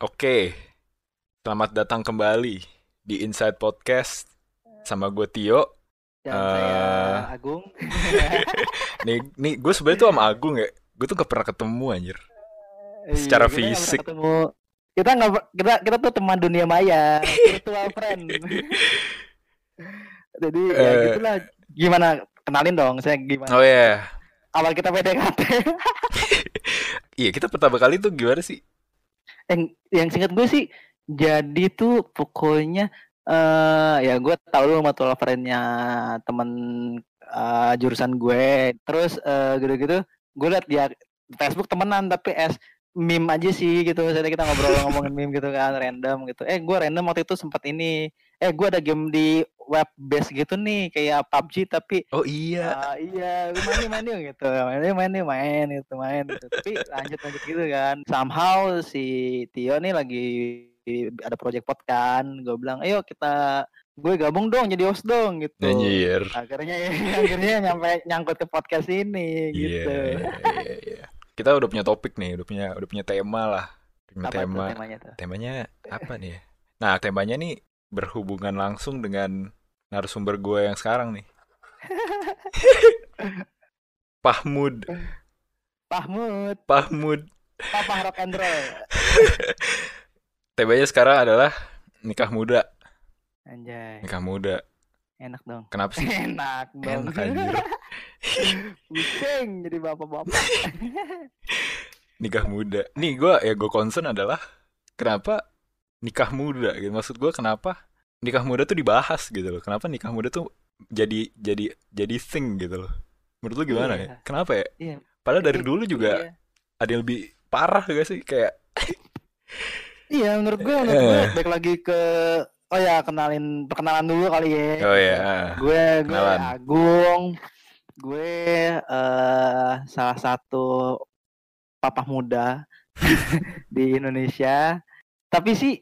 Oke, selamat datang kembali di Inside Podcast sama gue Tio. Dan saya Eh. Agung. Nih, nih gue sebenarnya tuh sama Agung ya. Gue tuh gak pernah ketemu anjir. Secara Iya, nggak pernah fisik. ketemu. Kita nggak kita kita tuh teman dunia maya, virtual friend. Jadi ya Eh. gitulah. Gimana kenalin dong saya gimana Oh ya, awal kita PDKT. iya kita pertama kali tuh gimana sih? Yang yang singkat gue sih jadi tuh pokoknya eh ya gue tahu lu virtual friendnya temen eh, jurusan gue. Terus eh, gitu-gitu gue liat dia Facebook temenan tapi es meme aja sih gitu misalnya kita ngobrol ngomongin meme gitu kan random gitu eh gue random waktu itu sempat ini eh gue ada game di web base gitu nih kayak PUBG tapi Oh iya. Ah, iya, main main yuk gitu. Main yuk, main yuk, main gitu, main gitu. Tapi lanjut lanjut gitu kan. Somehow si Tio nih lagi ada project pod kan. Gue bilang, "Ayo kita gue gabung dong jadi host dong gitu." Anjir. Akhirnya akhirnya nyampe nyangkut ke podcast ini gitu. iya, iya, iya. Kita udah punya topik nih, udah punya udah punya tema lah. Punya Apa tema. temanya tuh? Temanya apa nih? ya? Nah, temanya nih berhubungan langsung dengan narasumber gue yang sekarang nih. Pahmud, Pahmud, Pahmud. Papa rock and roll. Temanya sekarang adalah nikah muda. Anjay, Nikah muda. enak dong. Kenapa sih? Enak dong. Enak anjir. Pusing jadi bapak-bapak. Nikah muda. Nih gue ya gue concern adalah kenapa nikah muda gitu. Maksud gue kenapa nikah muda tuh dibahas gitu loh. Kenapa nikah muda tuh jadi jadi jadi thing gitu loh. Menurut lu gimana Iya. ya? Kenapa ya? Iya. Padahal dari I- dulu juga iya. ada yang lebih parah gak sih kayak Iya, menurut gue, menurut gue Eh. balik lagi ke oh ya kenalin perkenalan dulu kali ya. oh ya Gue gue. Agung. Gue eh salah satu papa muda di Indonesia. Tapi sih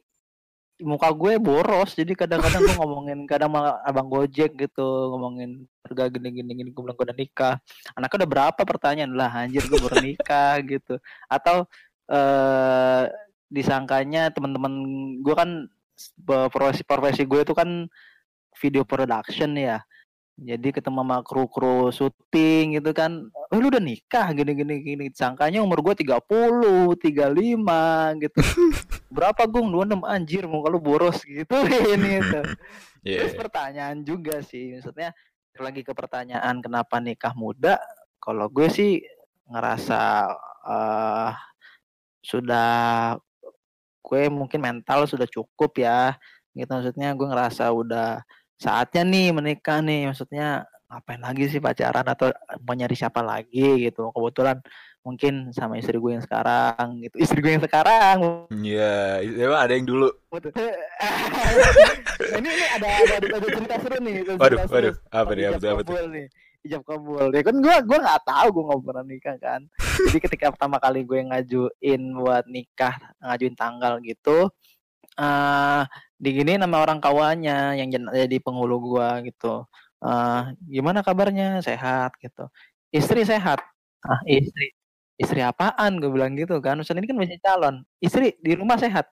muka gue boros. Jadi kadang-kadang gue ngomongin kadang sama abang gojek gitu ngomongin harga gini-gini gini gue bilang gue udah nikah. Anaknya udah berapa pertanyaan? Lah anjir gue baru nikah gitu. Atau eh disangkanya teman-teman gue kan profesi profesi gue itu kan video production ya jadi ketemu sama kru-kru syuting gitu kan oh, lu udah nikah? Gini gini. Gini sangkanya umur gue 30 35 gitu. Berapa gung? 26 anjir muka lu boros gitu. Ini itu. Iya. Terus pertanyaan juga sih, maksudnya lagi ke pertanyaan kenapa nikah muda? Kalau gue sih ngerasa eh sudah gue mungkin mental sudah cukup ya, gitu. Maksudnya gue ngerasa udah saatnya nih menikah nih, maksudnya ngapain lagi sih pacaran atau mau nyari siapa lagi gitu. Kebetulan mungkin sama istri gue yang sekarang gitu, istri gue yang sekarang Iya, emang ada yang dulu. Ini ini ada ada ada, ada cerita seru nih. ada cerita Waduh, seru. waduh, apa nih, apa tuh, nih. Ijab kabul. Ya kan gua gua nggak tahu gua nggak pernah nikah kan. Jadi ketika pertama kali gue ngajuin buat nikah, ngajuin tanggal gitu, eh diginiin sama orang kawannya yang jadi penghulu gua gitu. eh gimana kabarnya? Sehat gitu. Istri sehat. Ah, istri. Istri apaan? Gue bilang gitu kan. Maksudnya ini kan masih calon. Istri di rumah sehat.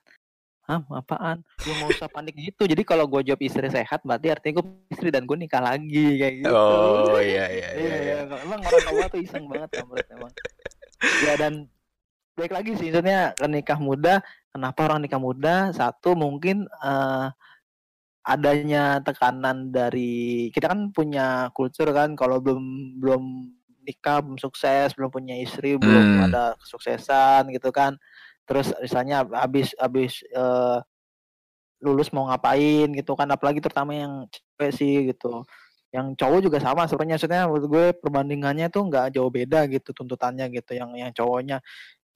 Hah, apaan? Gue nggak usah panik gitu. Jadi kalau gue jawab istri sehat, berarti artinya gue istri dan gue nikah lagi kayak gitu. Oh iya iya iya. Iya, iya. Emang orang tua tuh iseng banget kampret emang. Ya dan baik lagi sih, maksudnya kan nikah muda. Kenapa orang nikah muda? Satu mungkin eh, adanya tekanan dari kita kan punya kultur kan kalau belum belum nikah belum sukses belum punya istri belum Hmm. ada kesuksesan gitu kan terus misalnya habis habis eh, lulus mau ngapain gitu kan apalagi terutama yang cewek sih gitu yang cowok juga sama sebenarnya maksudnya menurut gue perbandingannya tuh nggak jauh beda gitu tuntutannya gitu yang yang cowoknya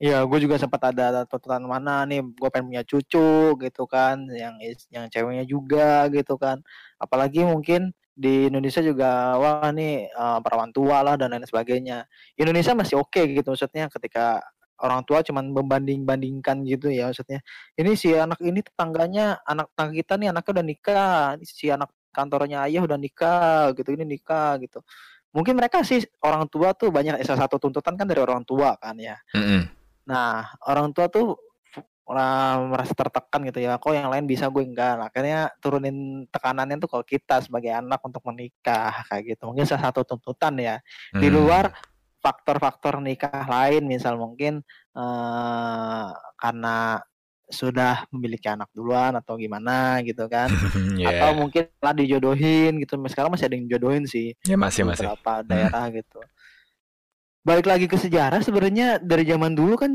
ya gue juga sempat ada tuntutan mana nih gue pengen punya cucu gitu kan yang yang ceweknya juga gitu kan. Apalagi mungkin di Indonesia juga wah nih eh, perawan tua lah dan lain sebagainya. Indonesia masih oke gitu maksudnya ketika orang tua cuman membanding-bandingkan gitu ya maksudnya. Ini si anak ini tetangganya anak tetangga kita nih anaknya udah nikah si anak kantornya ayah udah nikah gitu ini nikah gitu. Mungkin mereka sih orang tua tuh banyak salah satu tuntutan kan dari orang tua kan ya. Mm-mm. Nah orang tua tuh orang merasa tertekan gitu ya kok yang lain bisa gue enggak nah, akhirnya turunin tekanannya tuh kalau kita sebagai anak untuk menikah kayak gitu mungkin salah satu tuntutan ya di Hmm. luar faktor-faktor nikah lain misal mungkin eh, karena sudah memiliki anak duluan atau gimana gitu kan Iya. atau mungkin lah dijodohin gitu sekarang masih ada yang jodohin sih Ya masih di masih. beberapa daerah gitu balik lagi ke sejarah sebenarnya dari zaman dulu kan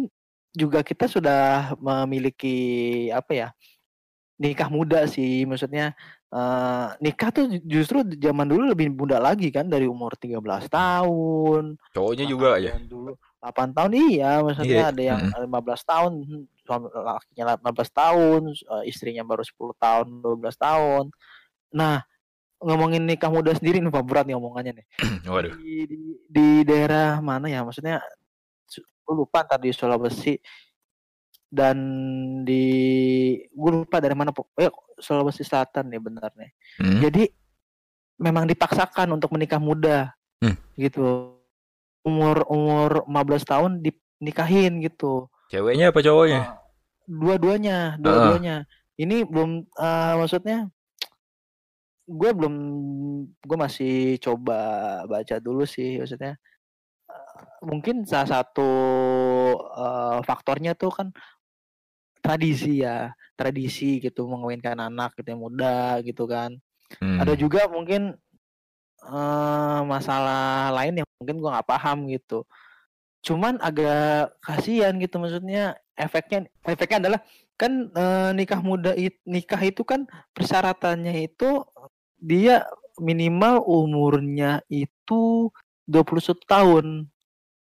juga kita sudah memiliki apa ya nikah muda sih maksudnya eh, nikah tuh ju- justru zaman dulu lebih muda lagi kan dari umur 13 tahun Cowoknya juga ya. dulu 8 tahun iya maksudnya Iya. ada yang Mm. 15 tahun hmm, lakinya 15 tahun eh, istrinya baru 10 tahun 12 tahun nah ngomongin nikah muda sendiri nih Pak. Berat nih omongannya nih. Waduh. di, di, di daerah mana ya? Maksudnya su- gue lupa ntar di Sulawesi. Dan di gue lupa dari mana eh Sulawesi Selatan nih benar nih Hmm. jadi memang dipaksakan untuk menikah muda. Hmm. gitu. Umur umur 15 tahun dinikahin gitu. Ceweknya apa cowoknya? Ah, dua-duanya dua-duanya. Ini belum eh, maksudnya gue belum gue masih coba baca dulu sih maksudnya Eh, mungkin salah satu eh, faktornya tuh kan tradisi ya tradisi gitu mengawinkan anak gitu yang muda gitu kan Hmm. ada juga mungkin eh, masalah lain yang mungkin gua nggak paham gitu cuman agak kasihan gitu maksudnya efeknya efeknya adalah kan eh, nikah muda it- nikah itu kan persyaratannya itu dia minimal umurnya itu 21 tahun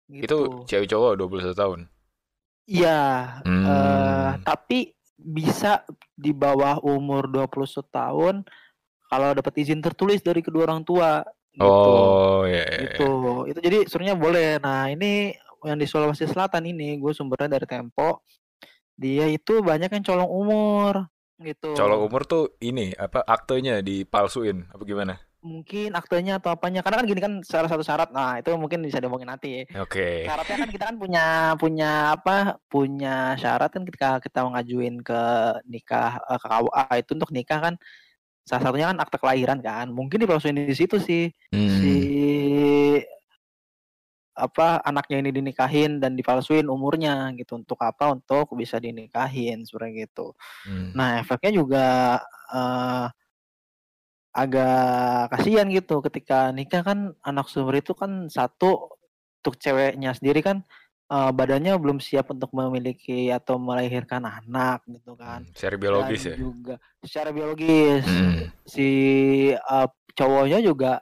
Itu gitu. cewek cowok 21 tahun. Iya, eh, Hmm. tapi bisa di bawah umur 21 tahun kalau dapat izin tertulis dari kedua orang tua gitu. Oh, ya. ya, ya. Gitu. Itu jadi sebenarnya boleh. Nah, ini yang di Sulawesi Selatan ini gue sumbernya dari Tempo. Dia itu banyak yang colong umur gitu. Colok umur tuh ini apa aktenya dipalsuin apa gimana? Mungkin aktenya atau apanya. Karena kan gini kan salah satu syarat. Nah, itu mungkin bisa diomongin nanti. Oke. Syaratnya kan kita kan punya punya apa? Punya syarat kan ketika kita mengajuin ke nikah eh, ke KUA itu untuk nikah kan salah satunya kan akte kelahiran kan. Mungkin dipalsuin di situ sih si Hmm. Apa anaknya ini dinikahin dan dipalsuin umurnya gitu. Untuk apa? Untuk bisa dinikahin sebenarnya gitu. Hmm. Nah, efeknya juga eh, agak kasihan gitu ketika nikah kan anak sumber itu kan satu untuk ceweknya sendiri kan eh, badannya belum siap untuk memiliki atau melahirkan anak gitu kan. Hmm, Secara biologis Dan ya. juga secara biologis Hmm. si eh, cowoknya juga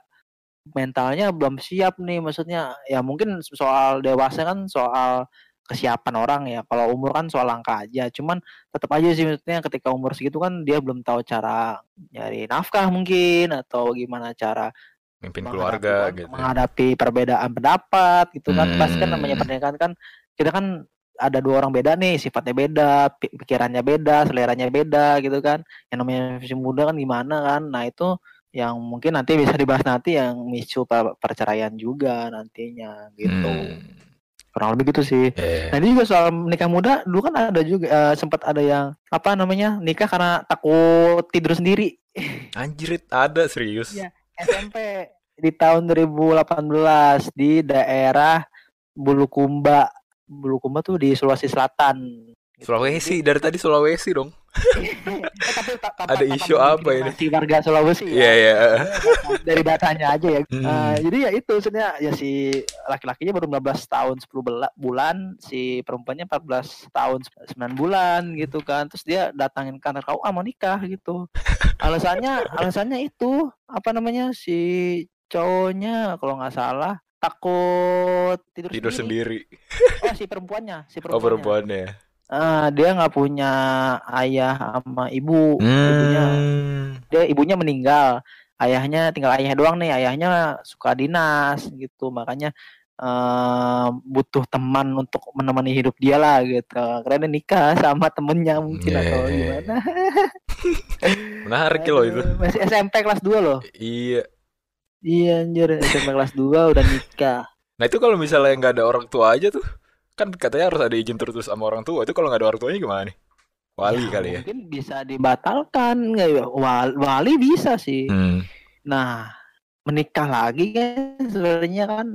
mentalnya belum siap nih maksudnya ya mungkin soal dewasa kan soal kesiapan orang ya kalau umur kan soal angka aja cuman tetap aja sih maksudnya ketika umur segitu kan dia belum tahu cara nyari nafkah mungkin atau gimana cara Mimpin keluarga gitu. ya. menghadapi perbedaan pendapat gitu kan pasti kan namanya Hmm. pernikahan kan kita kan ada dua orang beda nih sifatnya beda pi- pikirannya beda seleranya beda gitu kan yang namanya muda kan gimana kan nah itu yang mungkin nanti bisa dibahas nanti yang micu per- perceraian juga nantinya gitu Hmm. kurang lebih gitu sih Eh, nah ini juga soal nikah muda dulu kan ada juga eh, sempat ada yang apa namanya nikah karena takut tidur sendiri Anjrit ada serius. Iya. SMP di tahun 2018 di daerah Bulukumba. Bulukumba tuh di Sulawesi Selatan. Gitu. Sulawesi dari tadi Sulawesi dong. Eh, tapi ta- tanpa- Ada isu apa ini? mendiskriminasi warga Sulawesi Iya ya. iya. Dari datanya aja ya. Hmm. Jadi ya itu sebenarnya ya si laki-lakinya baru 15 tahun 10 bela- bulan, si perempuannya 14 tahun 9 bulan gitu kan. Terus dia datangin kantor KUA mau nikah gitu. Alasannya alasannya itu apa namanya si cowoknya kalau nggak salah takut tidur, Tidur sendiri. sendiri. Oh si perempuannya, si Oh perempuannya. Ah, dia nggak punya ayah sama ibu. Ibunya Hmm. dia ibunya meninggal ayahnya tinggal ayahnya doang nih ayahnya suka dinas gitu makanya eh, butuh teman untuk menemani hidup dia lah gitu karena nikah sama temennya mungkin atau Yeah. gimana Menarik loh itu. Masih SMP kelas 2 loh Iya. iya anjir SMP kelas 2 udah nikah Nah itu kalau misalnya nggak ada orang tua aja tuh, kan katanya harus ada izin tertulis sama orang tua. Itu kalau nggak ada orang tuanya gimana nih? Wali Ya, kali ya. Mungkin bisa dibatalkan nggak ya? Wal- Wali bisa sih. Hmm. Nah, menikah lagi kan sebenarnya kan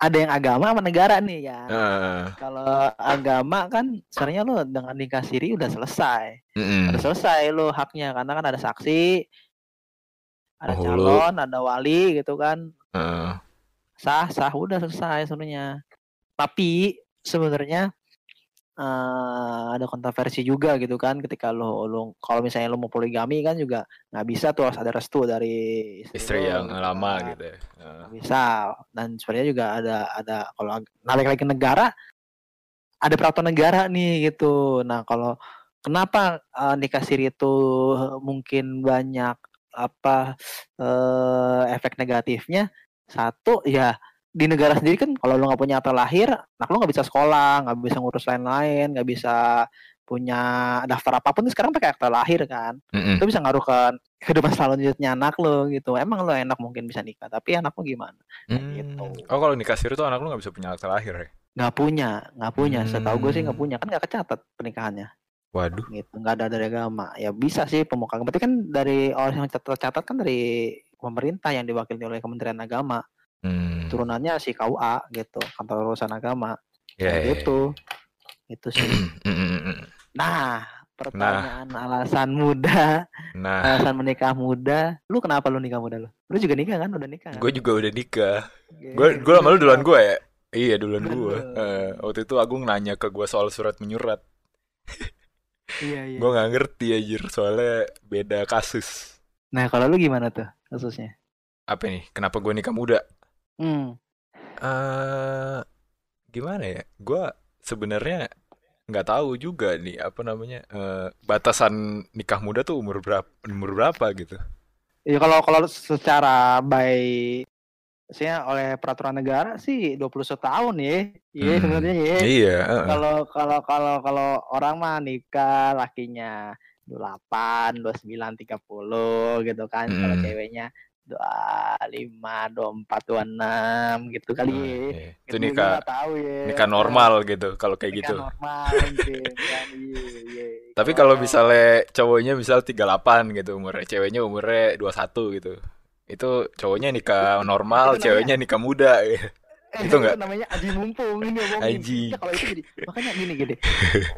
ada yang agama sama negara nih ya. Heeh. Kalau agama kan sebenarnya lo dengan nikah siri udah selesai. Mm-mm. Udah selesai lo haknya karena kan ada saksi, ada Penghulu. calon, ada wali gitu kan. Heeh. Sah, sah udah selesai sebenarnya. Tapi sebenarnya eh ada kontroversi juga gitu kan ketika lo lo kalau misalnya lo mau poligami kan juga nggak bisa tuh harus ada restu dari Istri lo yang gitu lama kan. gitu ya. Bisa dan sebenarnya juga ada ada kalau balik lagi ke negara ada peraturan negara nih gitu nah kalau kenapa eh, nikah siri itu mungkin banyak apa eh, efek negatifnya satu ya di negara sendiri kan kalau lo nggak punya akta lahir anak lo nggak bisa sekolah nggak bisa ngurus lain-lain nggak bisa punya daftar apa pun sekarang pakai akta lahir kan Mm-mm. itu bisa ngaruh ke kehidupan selanjutnya anak lo gitu emang lo enak mungkin bisa nikah tapi anak lo gimana Hmm. gitu. Oh kalau nikah siri tuh anak lu nggak bisa punya akta lahir ya? nggak punya nggak punya setahu gue sih nggak punya kan nggak kecatat pernikahannya Waduh. gitu nggak ada dari agama ya bisa sih pemuka berarti kan dari orang yang tercatat kan dari pemerintah yang diwakili oleh Kementerian Agama Hmm. turunannya si KUA gitu kantor urusan agama ya, ya. gitu itu sih Mm-mm. nah pertanyaan alasan muda Nah, alasan menikah muda lu kenapa lu nikah muda lu lu juga nikah kan udah nikah kan? gue juga udah nikah. Gue gue sama lu duluan gue ya. Iya duluan gue. Eh, waktu itu Agung nanya ke gue soal surat menyurat. iya iya Gue nggak ngerti anjir soalnya beda kasus. nah kalau lu gimana tuh kasusnya Apa nih? Kenapa gue nikah muda? Hmm eh gimana ya? Gue sebenarnya nggak tahu juga nih apa namanya eh, batasan nikah muda tuh umur berapa umur berapa gitu. Ya kalau kalau secara by saya oleh peraturan negara sih 21 tahun ya. Iya Hmm. sebenarnya ya. Iya. heeh. Kalau kalau kalau kalau orang mah nikah lakinya 28, 29, 30 gitu kan. Kalau Mm-mm. ceweknya 25, 24, 26 gitu kali Oh, ya. iya. Itu Gitu, gua nikah tahu ya. nikah normal gitu kalau kayak Nikah gitu. normal mungkin kan. Iya, iya. Tapi kalau misalnya cowoknya misal 38 gitu umurnya, ceweknya umurnya 21 gitu. Itu cowoknya nikah normal, itu ceweknya nikah muda gitu. Eh, Itu nggak? namanya aji mumpung ini ngomongin. Aji. Ya, kalau itu jadi makanya gini gini.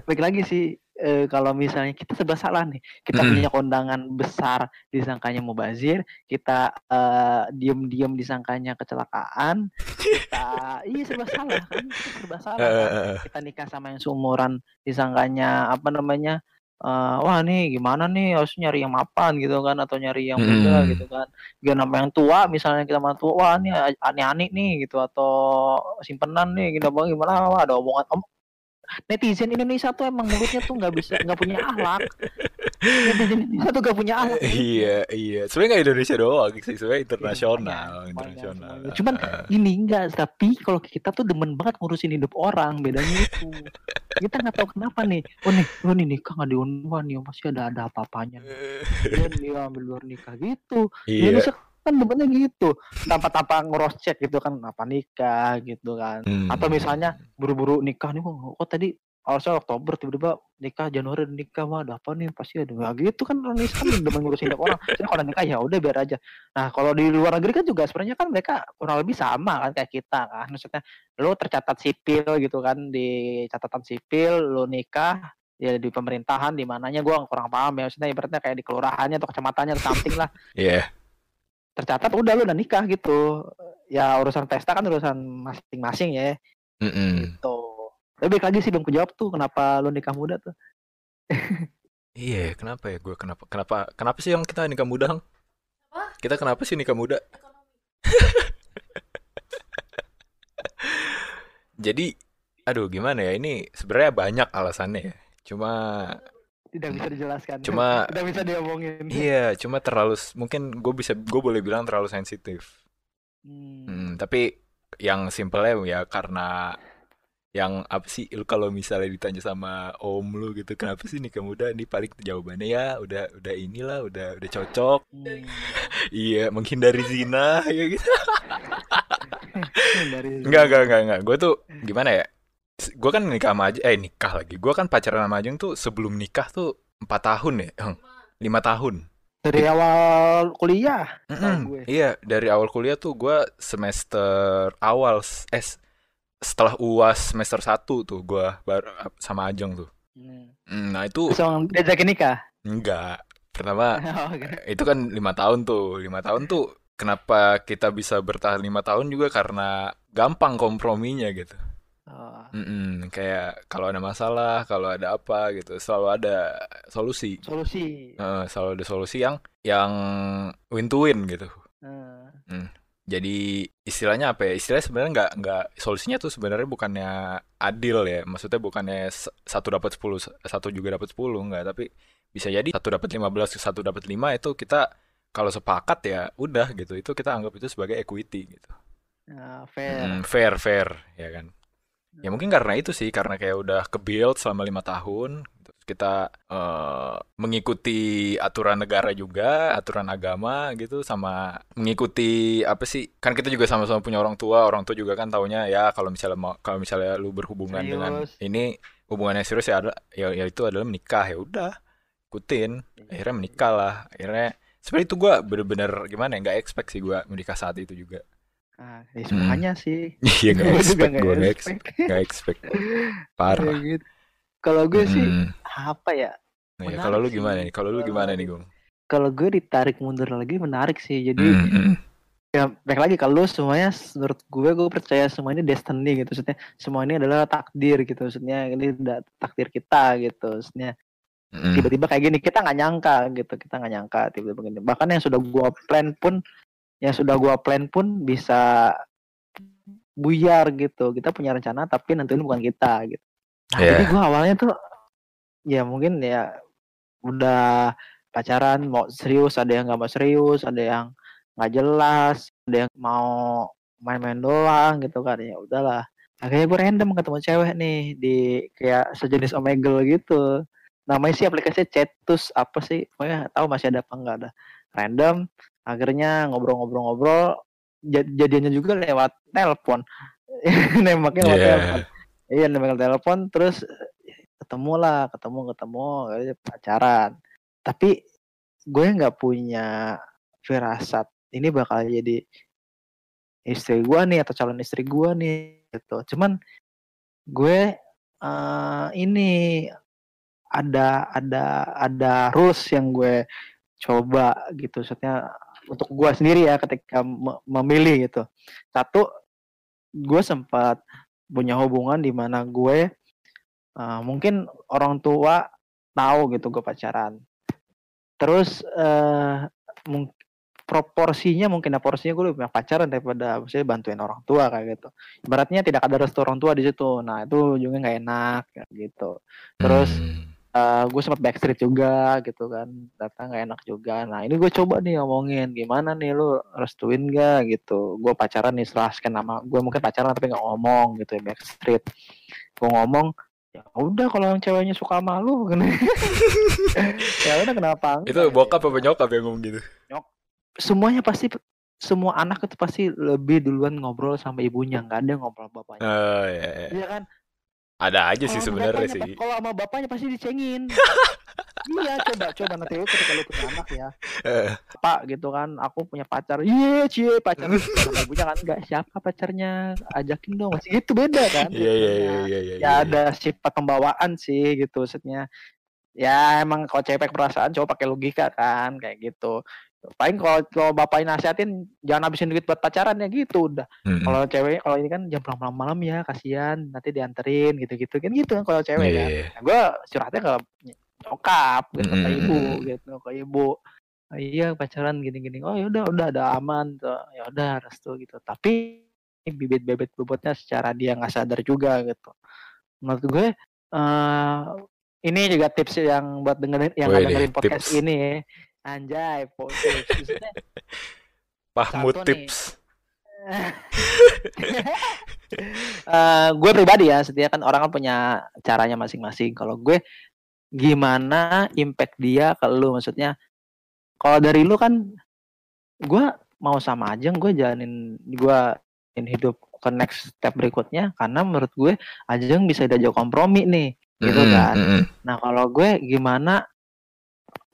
Baik lagi sih eh, kalau misalnya kita serba salah nih, kita Mm-mm. punya kondangan besar disangkanya mubazir, kita eh, diem-diem disangkanya kecelakaan, kita iya serba salah kan, kita serba salah. Kan. Kita nikah sama yang seumuran disangkanya apa namanya? Eh, wah nih gimana nih? Harus nyari yang mapan gitu kan atau nyari yang muda Mm. gitu kan. Gak nama yang tua misalnya kita sama tua wah ini aneh-aneh nih gitu atau simpenan nih kita bang gimana? Wah ada omongan om netizen Indonesia tuh emang mulutnya tuh nggak bisa nggak punya akhlak tuh nggak punya akhlak Iya, iya. Sebenarnya nggak Indonesia doang sebenarnya internasional, Iya, semuanya, internasional. Cuman Eh, ini enggak tapi kalau kita tuh demen banget ngurusin hidup orang bedanya itu. Kita nggak tahu kenapa nih. Oh nih lo nih nikah nggak diunduh nih pasti ada ada apa-apanya dia dia ambil luar nikah gitu. Iya. Indonesia kan demennya gitu. Tanpa tanpa ngeros cek gitu kan apa nikah gitu kan. Hmm. atau misalnya buru-buru nikah nih kok oh, tadi harusnya Oktober tiba-tiba nikah Januari udah nikah wah ada apa nih? Pasti ada. Ya gitu kan Indonesia kan demen ngurusin hidup orang. Jadi kalau nikah ya udah biar aja. Nah kalau di luar negeri kan juga sebenarnya kan mereka kurang lebih sama kan kayak kita kan. Maksudnya lo tercatat sipil gitu kan di catatan sipil lo nikah ya di pemerintahan di mananya gua kurang paham ya. Maksudnya ibaratnya kayak di kelurahannya atau kecamatannya atau something lah. Iya. tercatat udah lu udah nikah gitu. Ya urusan pesta kan urusan masing-masing ya. Mm-mm. gitu tapi balik lagi sih belum kejawab tuh kenapa lu nikah muda tuh Iya, kenapa ya gue kenapa kenapa kenapa sih yang kita nikah muda? Hang? Apa? Kita kenapa sih nikah muda? Jadi, aduh gimana ya ini sebenarnya banyak alasannya ya. Cuma tidak bisa dijelaskan Cuma- tidak bisa diomongin iya, cuma terlalu mungkin gue bisa gue boleh bilang terlalu sensitif. Hmm. Hmm, tapi yang simpelnya ya karena yang apa sih lu kalau misalnya ditanya sama om lu gitu kenapa sih nikah muda ini paling jawabannya ya udah udah inilah udah udah cocok Hmm. iya menghindari zina ya gitu dari enggak enggak enggak enggak gue tuh gimana ya gue kan nikah sama Ajeng, eh nikah lagi. Gue kan pacaran sama Ajeng tuh sebelum nikah tuh empat tahun ya, lima tahun. Dari awal kuliah. Gue. Iya, dari awal kuliah tuh gue semester awal, eh s- setelah uas semester 1 tuh gue baru sama Ajeng tuh. Hmm. Mm, Nah itu Terus orang diajakin nikah. enggak. Pertama Oh, oke. itu kan lima tahun tuh, lima tahun tuh kenapa kita bisa bertahan lima tahun juga karena gampang komprominya gitu. Oh. Mm-mm, kayak kalau ada masalah, kalau ada apa gitu, selalu ada solusi. Solusi. Eh, selalu ada solusi yang yang win to win gitu. Hmm. Jadi istilahnya apa ya? Istilahnya sebenarnya nggak nggak solusinya tuh sebenarnya bukannya adil ya. Maksudnya bukannya satu dapat 10, s- satu juga dapat 10 nggak, tapi bisa jadi satu dapat 15, satu dapat 5 itu kita kalau sepakat ya udah gitu. Itu kita anggap itu sebagai equity gitu. Nah, fair. Mm, fair fair ya kan. Ya mungkin karena itu sih karena kayak udah ke build selama lima tahun kita eh, mengikuti aturan negara juga aturan agama gitu sama mengikuti apa sih kan kita juga sama-sama punya orang tua orang tua juga kan taunya ya kalau misalnya mau kalau misalnya lu berhubungan dengan Serius. ini hubungannya serius ya ada ya, ya itu adalah menikah ya udah ikutin akhirnya menikah lah akhirnya sebenarnya itu gua bener-bener gimana ya nggak expect sih gua menikah saat itu juga Ah, ya semuanya sih. iya nggak Gue juga expect gua nggak expect. nggak expect parah gitu. Kalau gue sih Mm. apa ya? Nah, ya, Menarik kalau lu gimana nih? Kalau lu gimana nih, Gung? Kalau gue ditarik mundur lagi menarik sih. Jadi Mm, mm. ya baik lagi kalau semuanya menurut gue gue percaya semua ini destiny gitu. Maksudnya semua ini adalah takdir gitu. Maksudnya ini udah takdir kita gitu. Maksudnya tiba-tiba kayak gini kita nggak nyangka gitu. Kita nggak nyangka tiba-tiba gini. Bahkan yang sudah gua plan pun yang sudah gua plan pun bisa buyar gitu. Kita punya rencana tapi nentuin bukan kita gitu. Nah, Iya. jadi gua awalnya tuh ya mungkin ya udah pacaran mau serius, ada yang nggak mau serius, ada yang nggak jelas, ada yang mau main-main doang gitu kan. Ya udahlah. Akhirnya gue random ketemu cewek nih di kayak sejenis Omegle gitu. Namanya sih aplikasinya Cetus apa sih? Pokoknya tahu masih ada apa enggak ada. Random. Akhirnya ngobrol-ngobrol-ngobrol. jad- Jadiannya juga lewat telepon. Nembaknya lewat Iya. telepon. Iya nembak telepon terus ketemu lah, ketemu ketemu pacaran. Tapi gue nggak punya firasat ini bakal jadi istri gue nih atau calon istri gue nih gitu. Cuman gue eh ini ada ada ada rules yang gue coba gitu. Maksudnya untuk gue sendiri ya ketika me- memilih gitu. Satu, gue sempat punya hubungan di mana gue eh, mungkin orang tua tahu gitu gue pacaran. Terus eh mung- proporsinya mungkin ya porsinya gue lebih pacaran daripada maksudnya bantuin orang tua kayak gitu. Ibaratnya tidak ada restu orang tua di situ. Nah, itu juga nggak enak gitu. Terus Mm. Eh gue sempat backstreet juga gitu kan. Ternyata nggak enak juga. Nah, ini gue coba nih ngomongin gimana nih lu restuin gak gitu. Gue pacaran nih setelah sekian nama. Gue mungkin pacaran tapi nggak ngomong gitu ya backstreet. Gue ngomong ya udah kalau yang ceweknya suka sama lu ya udah kenapa Itu bokap apa nyokap yang ngomong gitu? semuanya pasti semua anak itu pasti lebih duluan ngobrol sama ibunya nggak ada yang ngobrol bapaknya Oh, ya, ya. iya kan Ada aja sih sebenarnya sih. kalau sama bapaknya pasti dicengin. Iya coba coba nanti lu ketika lu punya anak ya. Eh, pak gitu kan aku punya pacar. Iya cie pacar ibunya kan enggak siapa pacarnya? Ajakin dong. Masih gitu beda kan Iya, iya, iya, iya, iya. ya ada sifat pembawaan sih gitu maksudnya. Ya emang kalau cewek perasaan cowok pakai logika kan kayak gitu paling kalau kalau bapaknya nasihatin jangan habisin duit buat pacaran ya gitu udah. Mm, mm. kalau cewek kalau ini kan jam pulang malam malam ya kasihan nanti dianterin gitu gitu kan gitu kan kalau cewek Iya, kan iya. nah, gue curhatnya ke nyokap gitu ke Mm, ibu gitu ke ibu. "Oh iya pacaran gini-gini. Oh ya udah udah ada aman tuh. Ya udah restu gitu. Tapi bibit-bibit bobotnya secara dia nggak sadar juga gitu. Menurut gue eh ini juga tips yang buat dengerin yang Wih, dengerin podcast tips. ini ya. Anjay po- tips Maksudnya, Mahmud tips. eh gue pribadi ya, setiap kan orang kan punya caranya masing-masing. Kalau gue gimana impact dia ke lu maksudnya kalau dari lu kan gue mau sama aja gue jalanin gue jalanin hidup ke next step berikutnya karena menurut gue Ajeng bisa diajak kompromi nih gitu kan mm-mm. nah kalau gue gimana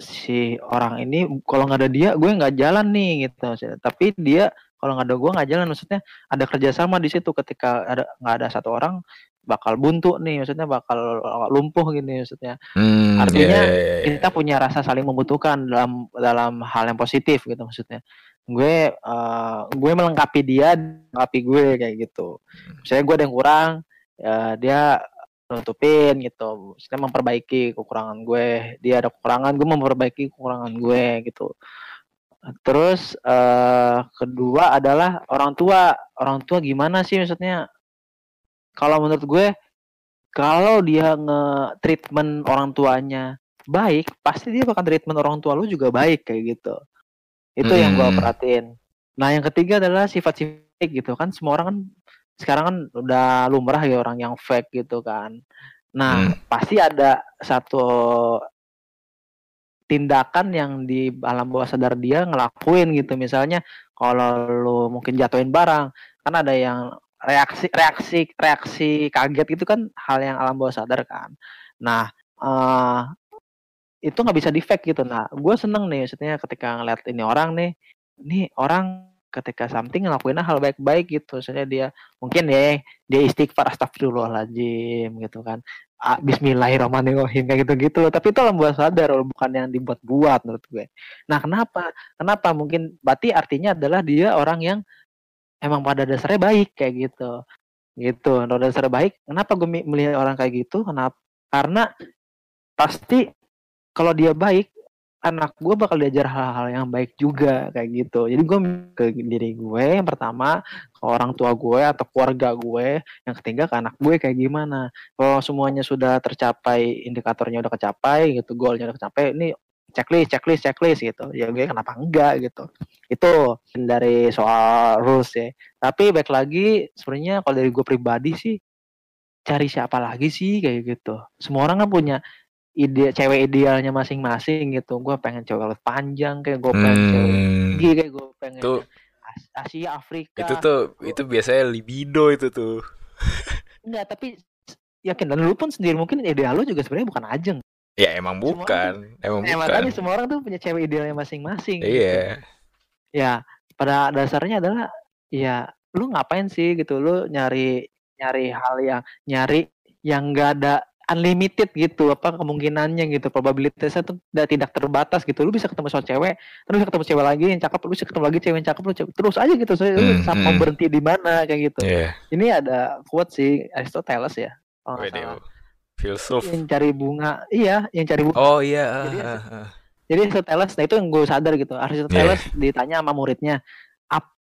si orang ini kalau nggak ada dia gue nggak jalan nih gitu tapi dia kalau nggak ada gue nggak jalan maksudnya ada kerjasama di situ. Ketika ada nggak ada satu orang bakal buntu nih maksudnya bakal lumpuh gini maksudnya. Hmm, Artinya, iya, iya, iya. kita punya rasa saling membutuhkan dalam dalam hal yang positif gitu maksudnya. Gue eh, gue melengkapi dia melengkapi gue kayak gitu. Misalnya gue ada yang kurang ya dia nutupin gitu maksudnya memperbaiki kekurangan gue dia ada kekurangan gue memperbaiki kekurangan gue gitu terus eh kedua adalah orang tua orang tua gimana sih maksudnya kalau menurut gue kalau dia nge-treatment orang tuanya baik, pasti dia bakal treatment orang tua lu juga baik kayak gitu. Itu yang gua Hmm. perhatiin. Nah, yang ketiga adalah sifat-sifat gitu kan semua orang kan sekarang kan udah lumrah ya orang yang fake gitu kan. Nah, Hmm. pasti ada satu tindakan yang di alam bawah sadar dia ngelakuin gitu. Misalnya kalau lu mungkin jatuhin barang, kan ada yang reaksi reaksi reaksi kaget gitu kan hal yang alam bawah sadar kan. Nah, eh itu nggak bisa di fake gitu. Nah, gue seneng nih maksudnya ketika ngeliat ini orang nih, ini orang ketika something ngelakuin hal baik-baik gitu. Maksudnya dia mungkin ya dia istighfar astagfirullahaladzim gitu kan. Ah, Bismillahirrahmanirrahim kayak gitu-gitu. Tapi itu alam bawah sadar loh, bukan yang dibuat-buat menurut gue. Nah, kenapa? Kenapa? Mungkin berarti artinya adalah dia orang yang emang pada dasarnya baik kayak gitu. Gitu. Pada dasarnya baik. Kenapa gue melihat orang kayak gitu? Kenapa? Karena pasti kalau dia baik anak gue bakal diajar hal-hal yang baik juga kayak gitu. Jadi gue ke diri gue yang pertama ke orang tua gue atau keluarga gue yang ketiga ke anak gue kayak gimana. Kalau semuanya sudah tercapai indikatornya udah kecapai gitu goalnya udah kecapai ini checklist checklist checklist gitu. Ya gue kenapa enggak gitu. Itu dari soal rules ya. Tapi baik lagi sebenarnya kalau dari gue pribadi sih cari siapa lagi sih kayak gitu. Semua orang kan punya ide cewek idealnya masing-masing gitu gue pengen cewek panjang kayak gue pengen cewek Hmm. tinggi kayak gue pengen Tuh. As- Asia Afrika Itu tuh itu biasanya libido itu tuh. enggak tapi yakin dan lu pun sendiri mungkin ideal lu juga sebenarnya bukan ajeng Ya emang Semua bukan, emang eh, bukan. makanya semua orang tuh punya cewek idealnya masing-masing gitu. Iya. ya pada dasarnya adalah ya lu ngapain sih gitu lu nyari nyari hal yang nyari yang enggak ada unlimited gitu apa kemungkinannya gitu probabilitasnya tuh udah tidak terbatas gitu lu bisa ketemu sama cewek terus bisa ketemu cewek lagi yang cakep lu bisa ketemu lagi cewek yang cakep lu cewek- terus aja gitu so, lu Hmm, sampai hmm. berhenti di mana kayak gitu Iya. ini ada quote sih Aristoteles ya salah filsuf. yang cari bunga iya yang cari bunga Oh iya. Jadi ah, ah, ah. jadi Aristoteles, nah itu yang gue sadar gitu. Aristoteles ditanya sama muridnya,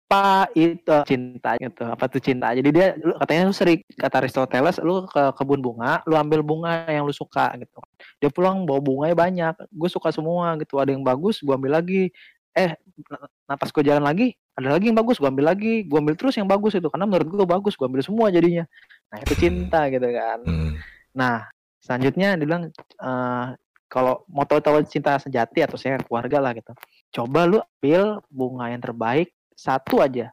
apa itu cinta gitu? Apa tuh cinta? Jadi dia lu- katanya lu sering kata Aristoteles, lu ke kebun bunga, lu ambil bunga yang lu suka gitu. Dia pulang bawa bunganya banyak. Gue suka semua gitu. Ada yang bagus, gue ambil lagi. Eh, na- nah pas gue jalan lagi, ada lagi yang bagus, gue ambil lagi. Gue ambil terus yang bagus itu karena menurut gue bagus, gue ambil semua jadinya. Nah itu cinta gitu kan. Hmm. Nah, selanjutnya dia bilang eh kalau mau tahu-tahu cinta sejati atau saya keluarga lah gitu. Coba lu ambil bunga yang terbaik satu aja.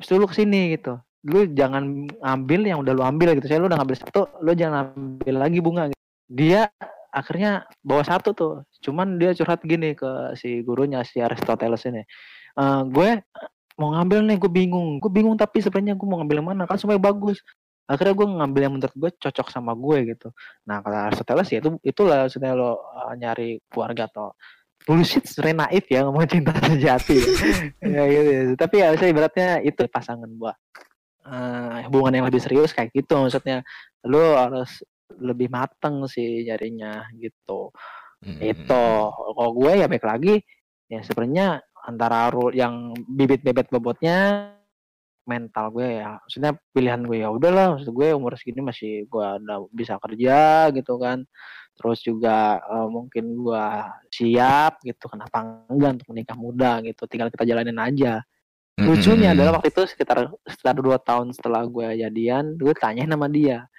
Terus lu ke sini gitu. Lu jangan ambil yang udah lu ambil gitu. Saya lu udah ngambil satu, lu jangan ambil lagi bunga gitu. Dia akhirnya bawa satu tuh. Cuman dia curhat gini ke si gurunya si Aristoteles ini. "Eh, gue mau ngambil nih, gue bingung. Gue bingung tapi sebenarnya gue mau ngambil yang mana kan semuanya bagus. Akhirnya gue ngambil yang menurut gue cocok sama gue gitu. Nah, kata Aristoteles ya itu itulah maksudnya lo uh, nyari keluarga atau bullshit sebenarnya naif ya ngomong cinta sejati. ya, gitu, ya. Tapi ya saya ibaratnya itu pasangan gua. Eh, hubungan yang lebih serius kayak gitu maksudnya. Lo harus lebih mateng sih nyarinya gitu. Hmm. Itu. Kalau gue ya baik lagi ya sebenarnya antara yang bibit-bibit bobotnya mental gue ya. Maksudnya pilihan gue ya udahlah maksud gue umur segini masih gue udah bisa kerja gitu kan. Terus juga eh, mungkin gue siap gitu kenapa enggak untuk menikah muda gitu tinggal kita jalanin aja. Hmm. lucunya adalah waktu itu sekitar sekitar dua tahun setelah gue jadian gue tanya nama dia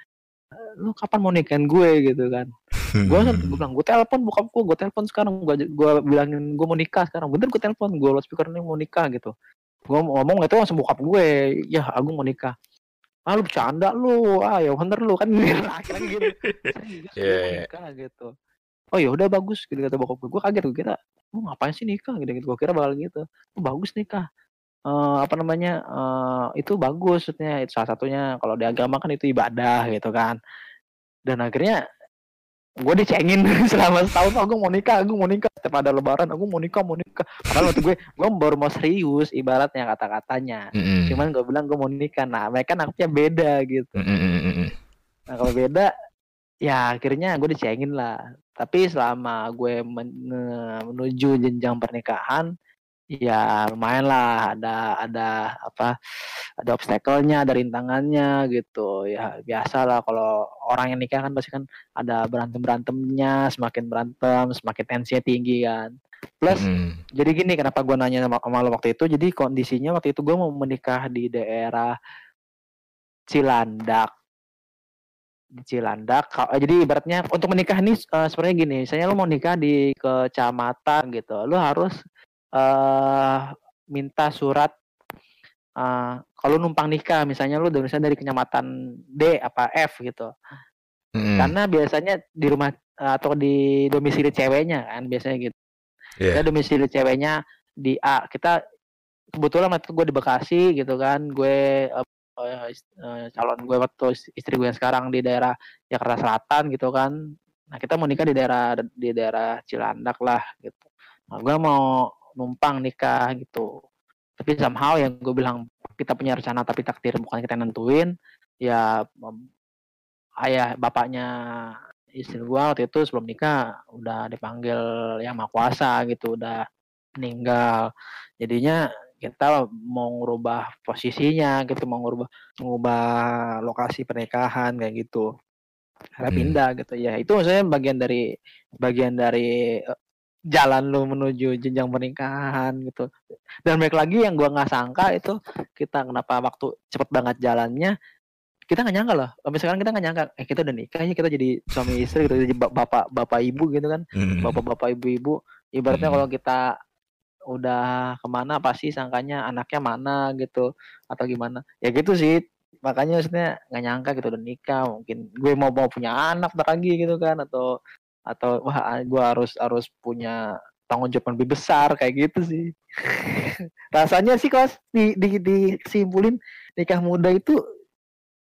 "Eh, lu kapan mau nikahin gue? Gitu kan. Gue kan gue bilang gue telepon bokap gue gue telepon sekarang gue gue bilangin gue mau nikah sekarang. Bener gue telepon gue loudspeaker nih mau nikah gitu gue ngomong itu langsung bokap gue. Ya aku mau nikah. Ah lu bercanda lu. Ah ya bener lu. Kan akhirnya gitu. Serius Iya, iya. nikah gitu. Oh ya udah bagus gitu kata bokap gue. Gue kaget gue kira lu ngapain sih nikah? Gitu gitu. Gue kira bakal gitu. Oh, bagus nikah. Eh, apa namanya eh, itu bagus maksudnya. Itu salah satunya kalau di agama kan itu ibadah gitu kan. Dan akhirnya gue dicengin selama setahun oh gue mau nikah gue mau nikah. Setiap ada lebaran aku mau nikah mau nikah. Padahal waktu gue gue baru mau serius ibaratnya kata-katanya. Mm-mm. cuman gue bilang gue mau nikah. Nah mereka nangkepnya beda gitu. Mm-mm. nah kalau beda ya akhirnya gue dicengin lah. Tapi selama gue men- menuju jenjang pernikahan ya lumayan lah. Ada ada apa ada obstacle-nya ada rintangannya gitu. Ya biasa lah kalau orang yang nikah kan pasti kan ada berantem berantemnya semakin berantem semakin tensinya tinggi kan. Plus Mm-mm. jadi gini kenapa gue nanya sama, sama lo waktu itu? Jadi kondisinya waktu itu gue mau menikah di daerah Cilandak. Di Cilandak. Eh, jadi ibaratnya untuk menikah nih eh, sebenarnya gini misalnya lo mau nikah di kecamatan gitu lo harus eh minta surat eh kalau numpang nikah misalnya dari misalnya dari kecamatan D apa F gitu. Mm-mm. karena biasanya di rumah atau di domisili ceweknya kan biasanya gitu. Iya. kita domisili ceweknya di A. Kita kebetulan waktu gue di Bekasi gitu kan. Gue is- eh, calon gue waktu is- istri gue yang sekarang di daerah Jakarta Selatan gitu kan. Nah kita mau nikah di daerah di daerah Cilandak lah gitu. Nah, gue mau numpang nikah gitu. Tapi somehow yang gue bilang kita punya rencana tapi takdir bukan kita nentuin ya ayah bapaknya istri gua waktu itu sebelum nikah udah dipanggil yang maha kuasa gitu udah meninggal. Jadinya kita mau ngubah posisinya gitu mau ngubah ngubah lokasi pernikahan kayak gitu. Karena Hmm. pindah gitu. Ya itu maksudnya bagian dari bagian dari eh, jalan lu menuju jenjang pernikahan gitu. Dan balik lagi yang gua nggak sangka itu kita kenapa waktu cepet banget jalannya kita nggak nyangka loh. Sekarang kita nggak nyangka eh kita udah nikah ya kita jadi suami istri gitu jadi ba- bapak bapak ibu gitu kan. Mm-mm. bapak-bapak ibu-ibu. Ibaratnya Hmm. kalau kita udah ke mana pasti sangkanya anaknya mana gitu atau gimana. Ya gitu sih. Makanya maksudnya nggak nyangka gitu udah nikah mungkin gue mau mau punya anak lagi gitu kan atau atau wah gue harus harus punya tanggung jawab lebih besar kayak gitu sih. Rasanya sih kalau di, di, disimpulin nikah muda itu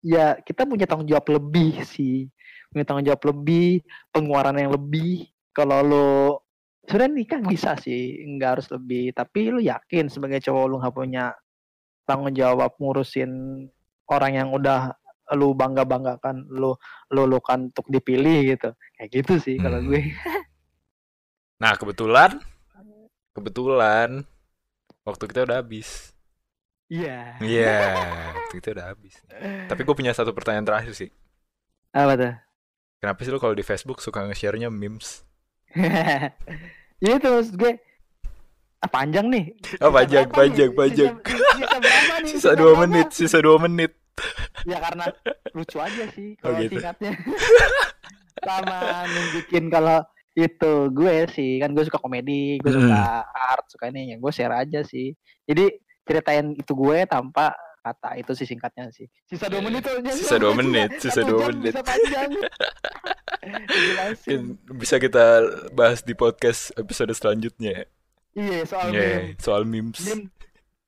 ya kita punya tanggung jawab lebih sih. Punya tanggung jawab lebih pengeluaran yang lebih. Kalau lo sebenarnya nikah bisa sih nggak harus lebih. Tapi lu yakin sebagai cowok lu nggak punya tanggung jawab ngurusin orang yang udah lu bangga banggakan lu lu lu kan untuk dipilih gitu kayak gitu sih kalau Hmm. gue Nah, kebetulan kebetulan waktu kita udah habis. iya Iya, waktu kita udah habis. Tapi gue punya satu pertanyaan terakhir sih. apa tuh Kenapa sih lo kalau di Facebook suka nge-share-nya memes? ya itu maksud gue ah, panjang nih Oh, panjang, panjang, Sisa- panjang. sisa? Sisa dua menit, sisa dua menit. Ya karena lucu aja sih Oh, kalau gitu. singkatnya. Sama nunjukin kalau itu gue sih kan gue suka komedi gue suka art suka ini ya gue share aja sih. Jadi ceritain itu gue tanpa kata itu sih singkatnya sih. Sisa dua Iya, menit sisa dua menit, sisa dua menit. bisa panjang. Bisa kita bahas di podcast episode selanjutnya. iya soal Iya, meme. soal memes. meme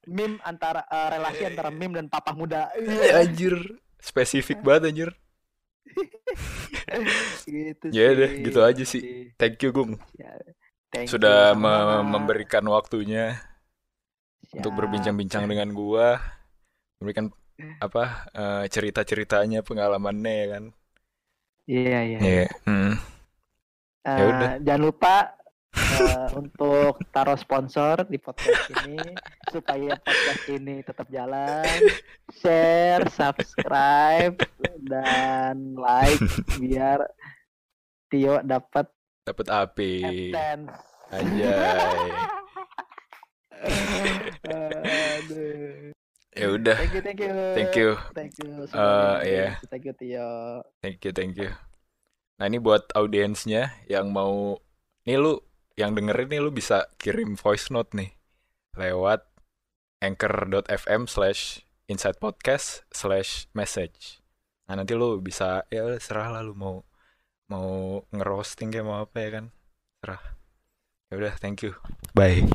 meme antara eh, relasi antara meme dan papa muda Eh, iya anjir, spesifik banget anjir. gitu Ya sih. gitu aja sih. Thank you Gung Ya, thank you, sudah sama-sama. me- memberikan waktunya untuk Siap, berbincang-bincang dengan gua, memberikan apa eh, cerita-ceritanya, pengalamannya ya kan. Iya iya. Iya. hmm. Eh, ya udah. jangan lupa eh, untuk taruh sponsor di podcast ini supaya podcast ini tetap jalan. Share, subscribe, dan like biar Tio dapat Dapat AP. AdSense. Anjay. Aduh. Ya udah. Thank you, thank you. Thank you. Thank you. Eh, sudah iya. Thank you, Tio. Thank you, thank you. Nah ini buat audiensnya yang mau, nih lu yang dengerin nih lu bisa kirim voice note nih lewat anchor.fm slash inside podcast slash message. Nah nanti lu bisa ya serah lah lu mau mau ngerosting kayak mau apa ya kan? Serah. Ya udah thank you. Bye